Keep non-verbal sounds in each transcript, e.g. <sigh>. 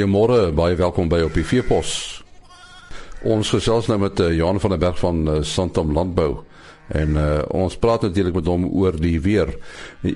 Goeiemôre, baie welkom by op die Veepos. Ons gesels nou met uh, Johan van der Berg van uh, Santam Landbou en uh, ons praat natuurlik met hom oor die weer.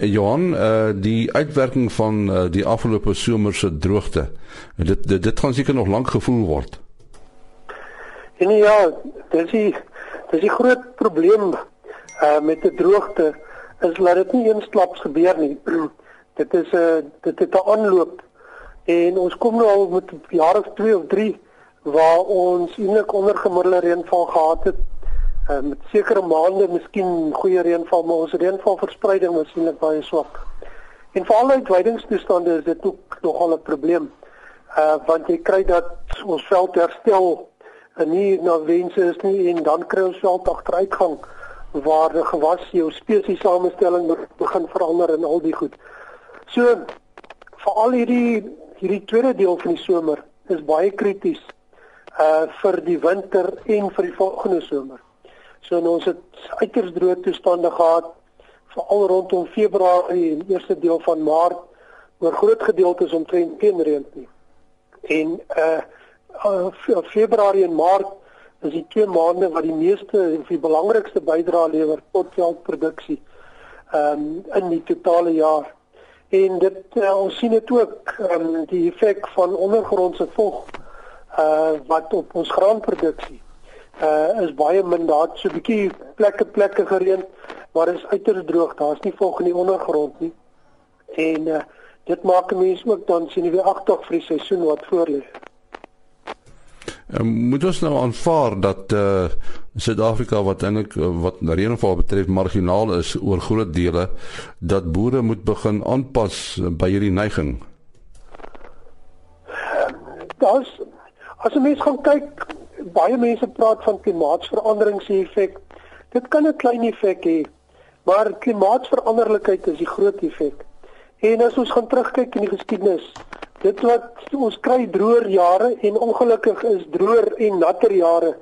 Johan, uh, die uitwerking van uh, die afgelope somer se droogte. Dit dit, dit gaan seker nog lank gevoel word. En ja, dis die dis die groot probleem uh, met die droogte is dat dit nie eensklaps gebeur nie. <clears throat> dit is 'n uh, dit het 'n aanloop En ons kom nou al met jare of 2 of 3 waar ons eintlik ondergemiddelde reënval gehad het. Uh, met sekere maande miskien goeie reënval, maar ons reënvalverspreiding was eintlik baie swak. En veral uit weidingstoestande is dit ook nogal 'n probleem. Uh want jy kry dat ons veld herstel en nie na wense is nie en dan kry ons veld agteruitgang waar die gewas jou spesies samestelling begin verander en al die goed. So veral hierdie hierdie tweede deel van die somer is baie krities uh vir die winter en vir die volgende somer. So ons het uiters droë toestande gehad veral rondom Februarie en eerste deel van Maart oor groot gedeeltes omtrent geen reën nie. En uh, uh Februarie en Maart is die twee maande wat die meeste of die belangrikste bydrae lewer tot veldproduksie um in die totale jaar en dit uh, ons sien dit ook um, die effek van ondergrondse vog uh wat op ons graanproduksie uh is baie min. Daar so 'n bietjie plekke plekke gereën maar is uiters droog. Daar's nie vog in die ondergrond nie. En uh dit maak mense ook dan sien jy weer agter vir die seisoen wat voor lê moet ons nou aanvaar dat uh Suid-Afrika wat eintlik uh, wat reënval betref marginaal is oor groot dele dat boere moet begin aanpas by hierdie neiging. Daar's as 'n mens gaan kyk baie mense praat van klimaatsverandering se effek. Dit kan 'n klein effek hê, maar klimaatsveranderlikheid is die groot effek. En as ons gaan terugkyk in die geskiedenis, dit wat ons kry droër jare en ongelukkig is droër en natter jare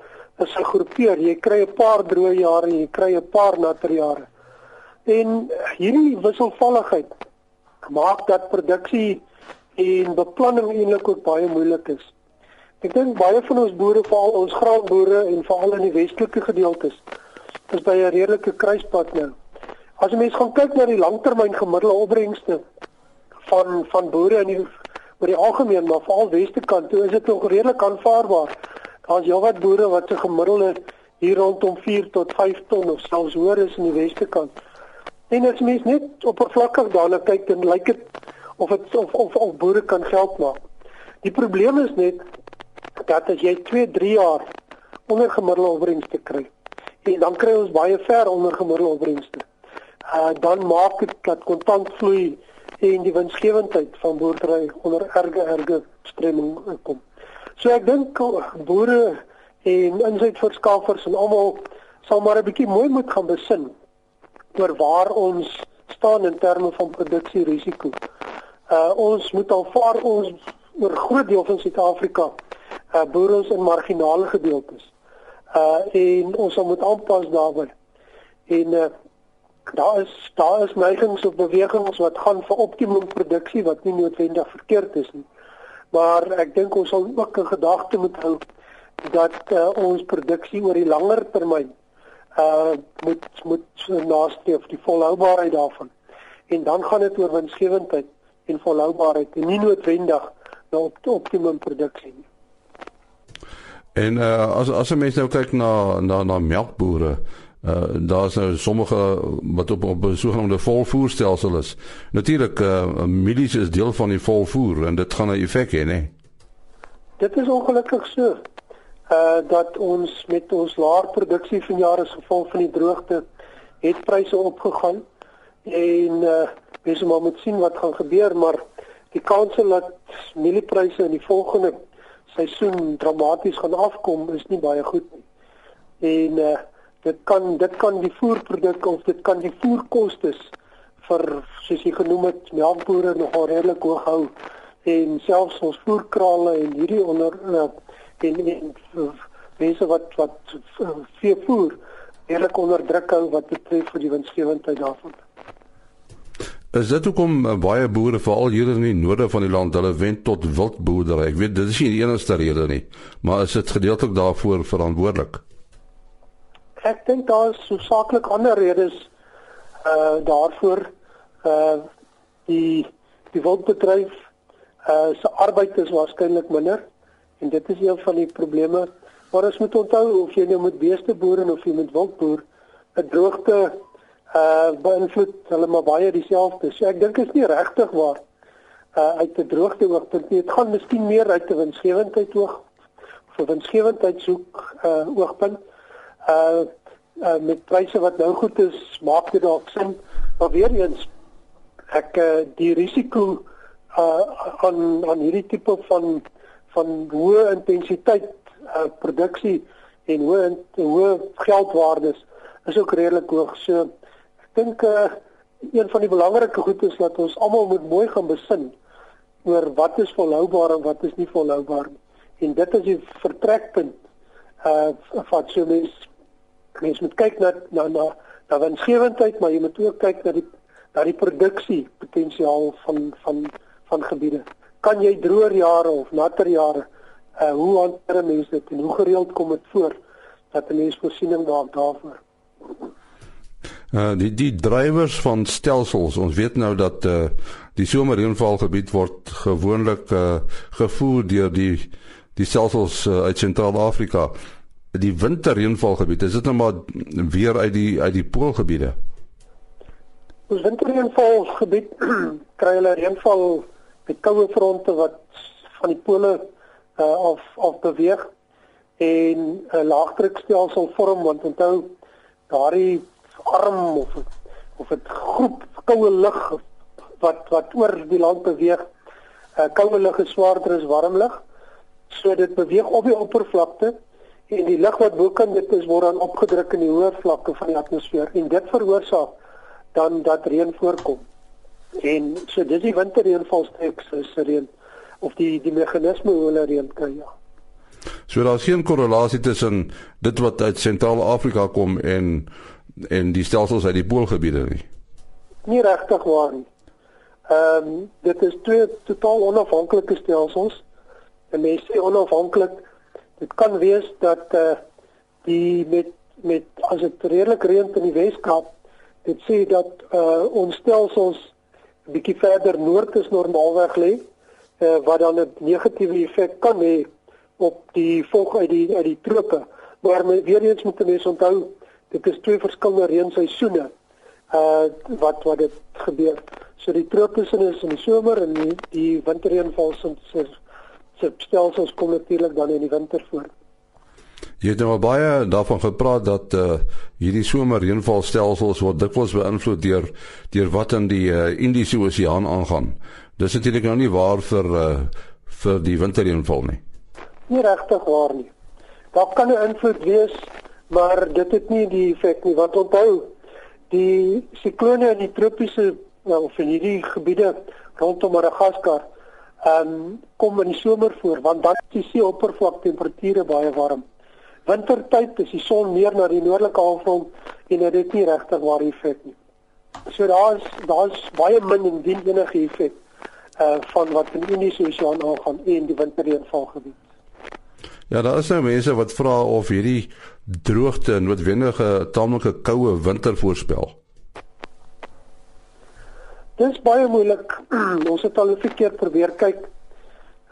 is gegroepeer. Jy kry 'n paar droë jare en jy kry 'n paar natter jare. En hierdie wisselvalligheid maak dat produksie en beplanning eintlik ook baie moeilik is. Ek dink baie van ons boere, veral ons graanboere en veral in die westelike gedeeltes, is by 'n redelike kruispunt nou. As jy mens gaan kyk na die langtermyn gemiddelde opbrengste van van boere in die oor die algemeen maar veral weste kant toe is dit nog redelik aanvaarbaar. Daar's heelwat boere wat se gemiddelde hier rondom 4 tot 5 ton of selfs hoër is in die weste kant. En as mens net oppervlakkig daarna kyk dan lyk dit of dit of, of of boere kan geld maak. Die probleem is net dat as jy 2, 3 jaar onder gemiddelde opbrengste kry en dan kry ons baie ver onder gemiddelde opbrengste. Uh dan maak dit dat kontant vloei en die winsgewendheid van boerdery onder erge erge stremming kom. So ek dink boere en insetverskaffers en almal sal maar 'n bietjie mooi moet gaan besin oor waar ons staan in terme van produksierisiko. Uh ons moet alvaar ons oor groot deel van Suid-Afrika uh boere is in marginale gedeeltes. Uh en ons moet aanpas daarbey. En uh daar is daar is neigings of bewegings wat gaan vir optimum produksie wat nie noodwendig verkeerd is nie. Maar ek dink ons sal ook 'n gedagte moet hou dat uh, ons produksie oor die langer termyn uh moet moet nastreef die volhoubaarheid daarvan. En dan gaan dit oor winsgewendheid en volhoubaarheid en nie noodwendig na op optimum produksie nie. En uh as as 'n mens nou kyk na na na melkbore Uh daar's nou sommige wat op op 'n sogenaamde volvoerstelsel is. Natuurlik uh milies is deel van die volvoer en dit gaan 'n effek hê, né? Dit is ongelukkig so. Uh dat ons met ons laer produksie vanjaar as gevolg van die droogte het pryse opgegaan en uh mense moet sien wat gaan gebeur, maar die kans dat mieliepryse in die volgende seisoen dramaties gaan afkom is nie baie goed nie. En uh dit kan dit kan die voerproduk of dit kan die voerkoste vir soos jy genoem het melkbore nogal redelik hoog hou en selfs ons voerkrale en hierdie onder uh, en, en mense wat wat vee voer redelik onder druk hou wat betref vir die winsgewendheid daarvan. Is dit hoekom baie boere veral hier in die noorde van die land hulle wend tot wildboerdery? Ek weet dit is nie die enigste rede nie, maar is dit gedeeltelik daarvoor verantwoordelik? Ek dink daar is hoofsaaklik ander redes uh daarvoor uh die die wildbedryf uh se arbeid is waarskynlik minder en dit is een van die probleme. Maar ons moet onthou of jy nou met beeste boer en of jy met wild boer, 'n droogte uh beïnvloed hulle maar baie dieselfde. So ek dink is nie regtig waar uh uit 'n droogte oogpunt nie. Dit gaan miskien meer uit 'n winsgewendheid oog vir winsgewendheid soek uh oogpunt. Uh uh met pryse wat nou goed is, maak dit dalk sin. Maar weer eens ek uh die risiko uh aan aan hierdie tipe van van hoë intensiteit uh produksie en hoë hoë geldwaardes is ook redelik hoog. So dink uh, een van die belangrike goed is dat ons almal moet mooi gaan besin oor wat is volhoubaar en wat is nie volhoubaar nie. En dit is die vertrekpunt uh van so mens mens moet kyk na na na na winsgewendheid, maar jy moet ook kyk na die na die produksie potensiaal van van van gebiede. Kan jy droër jare of natter jare uh hoe hanteer mense dit en hoe gereeld kom dit voor dat 'n mens voorsiening maak daarvoor? Uh die die drywers van stelsels, ons weet nou dat uh die somerreënvalgebied word gewoonlik uh gevoer deur die die stelsels uh, uit Sentraal-Afrika. Die winterreënvalgebied, is dit nou maar weer uit die uit die poolgebiede? Ons winterreënvalgebied <clears throat> kry hulle reënval met koue fronte wat van die pole uh af af beweeg en 'n laagdrukstelsel vorm want onthou daardie arm of of 'n groep koue lug wat wat oor die land beweeg. Uh, koue lug is swaarder as warm lug. So dit beweeg op die oppervlakte en die lug wat bo kan dit is word dan opgedruk in die hoër vlakke van die atmosfeer en dit veroorsaak dan dat reën voorkom. En so dis die winterreënvalsteks is reën of die die meganisme hoe hulle reën kry ja. So daar's geen korrelasie tussen dit wat uit Sentraal-Afrika kom en en die stelsels uit die poolgebiede nie. Nie regtig waar nie. Ehm um, dit is twee totaal onafhanklike stelsels. En mense sê onafhanklik, dit kan wees dat eh uh, die met met as dit redelik reën in die Weskaap, dit sê dat eh uh, ons stelsels bietjie verder noord is normaalweg lê, eh uh, wat dan 'n negatiewe effek kan hê op die volg uit die uit die trope. Maar weer eens moet mense onthou dit is twee verskillende reenseisoene uh wat wat dit gebeur. So die tropiese is in die somer en die, die winterreënval se se stelsels kom natuurlik dan in die winter voor. Jy het nou baie daarvan gepraat dat uh hierdie somerreënvalstelsels word dikwels beïnvloed deur deur wat in die uh, Indiese Oseaan aangaan. Dis natuurlik nou nie waar vir uh vir die winterreënval nie. Nie regtig waar nie. Daar kan 'n invloed wees maar dit het nie die effek nie wat onthou die siklone in die tropiese nou, of in hierdie gebiede rondom Madagaskar um, kom in die somer voor want dan is die seeoppervlak temperature baie warm. Wintertyd is die son meer na die noordelike halfrond en dit het nie regtig waar effek nie. So daar's daar's baie min indien enige effek uh van wat in die Indiese Oseaan aangaan en die winterreënvalgebied. Ja, daar is nou mense wat vra of hierdie droogte en noodwendige tamelike koue winter voorspel. Dit is baie moeilik. <clears throat> Ons het al 'n keer probeer kyk.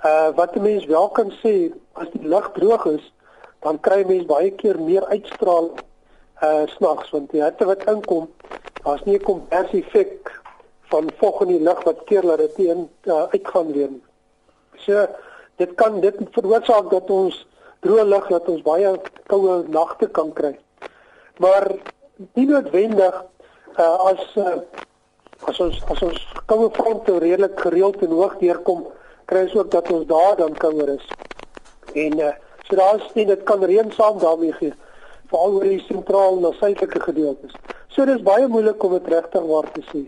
Uh wat 'n mens wel kan sê, as die lug droog is, dan kry mens baie keer meer uitstraal uh snags want die hitte wat inkom, daar's nie 'n konversie effek van vog in die lug wat keer dat dit teen uh, uitgaan weer. So dit kan dit veroorsaak dat ons droë lug dat ons baie koue nagte kan kry. Maar nie noodwendig uh, as uh, as ons as ons koue fronte redelik gereeld en hoog deurkom, kry ons ook dat ons daar dan kouer is. En uh, so daar's nie dit kan reën saam daarmee gee veral oor die sentraal na suidelike gedeeltes. So dis baie moeilik om dit regtig waar te sê.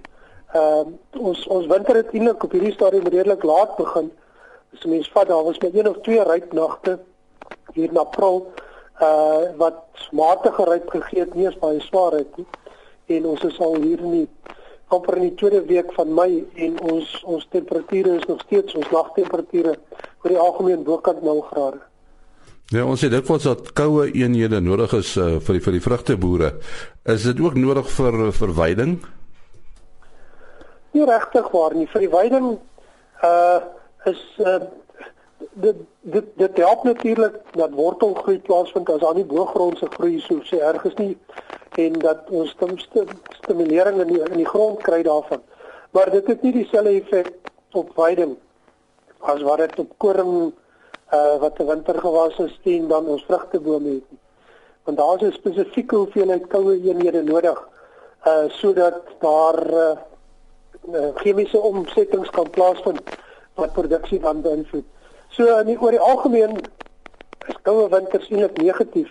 Ehm uh, ons ons winter het eintlik op hierdie stadium redelik laat begin. As mens vat daar was maar een of twee ryp nagte hier in April uh wat matige ryp gegee het, nie eens baie swaar het nie. En ons is al hier in die amper in die tweede week van Mei en ons ons temperature is nog steeds ons nagtemperature oor die algemeen bokant 0 grade. Ja, ons sê dit wat dat koue eenhede nodig is uh, vir die vir die vrugteboere. Is dit ook nodig vir verwyding? Nie regtig waar nie. Vir die veiding uh is uh dit dit dit help natuurlik dat wortelgroei plaasvind as daar nie boogrondse groei so sê erg is nie en dat ons stimste stimulering in die in die grond kry daarvan. Maar dit het nie dieselfde effek op veiding as wat dit op koring uh wat 'n wintergewasse steen dan ons vrugtebome het nie. Want daar is 'n spesifieke hoeveelheid koue eenhede nodig uh sodat daar uh, chemiese omsettings kan plaasvind wat produksie dan beïnvloed. So in die, oor die algemeen is koue winters eintlik negatief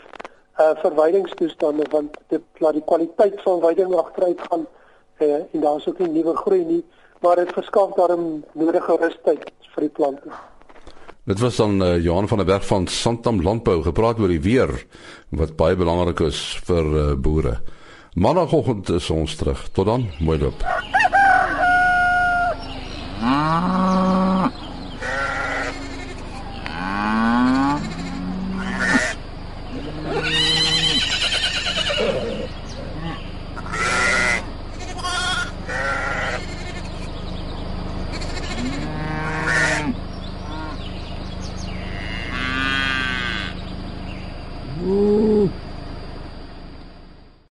uh vir veidingstoestande want dit laat die kwaliteit van veiding agteruit gaan uh, en daar's ook nie nuwe groei nie, maar dit verskaf daarom nodige rustyd vir die plante. Dit was dan uh, Johan van der Berg van Santam Landbou gepraat oor die weer wat baie belangrik is vir uh, boere. Maandagoggend is ons terug. Tot dan, mooi loop. Ah.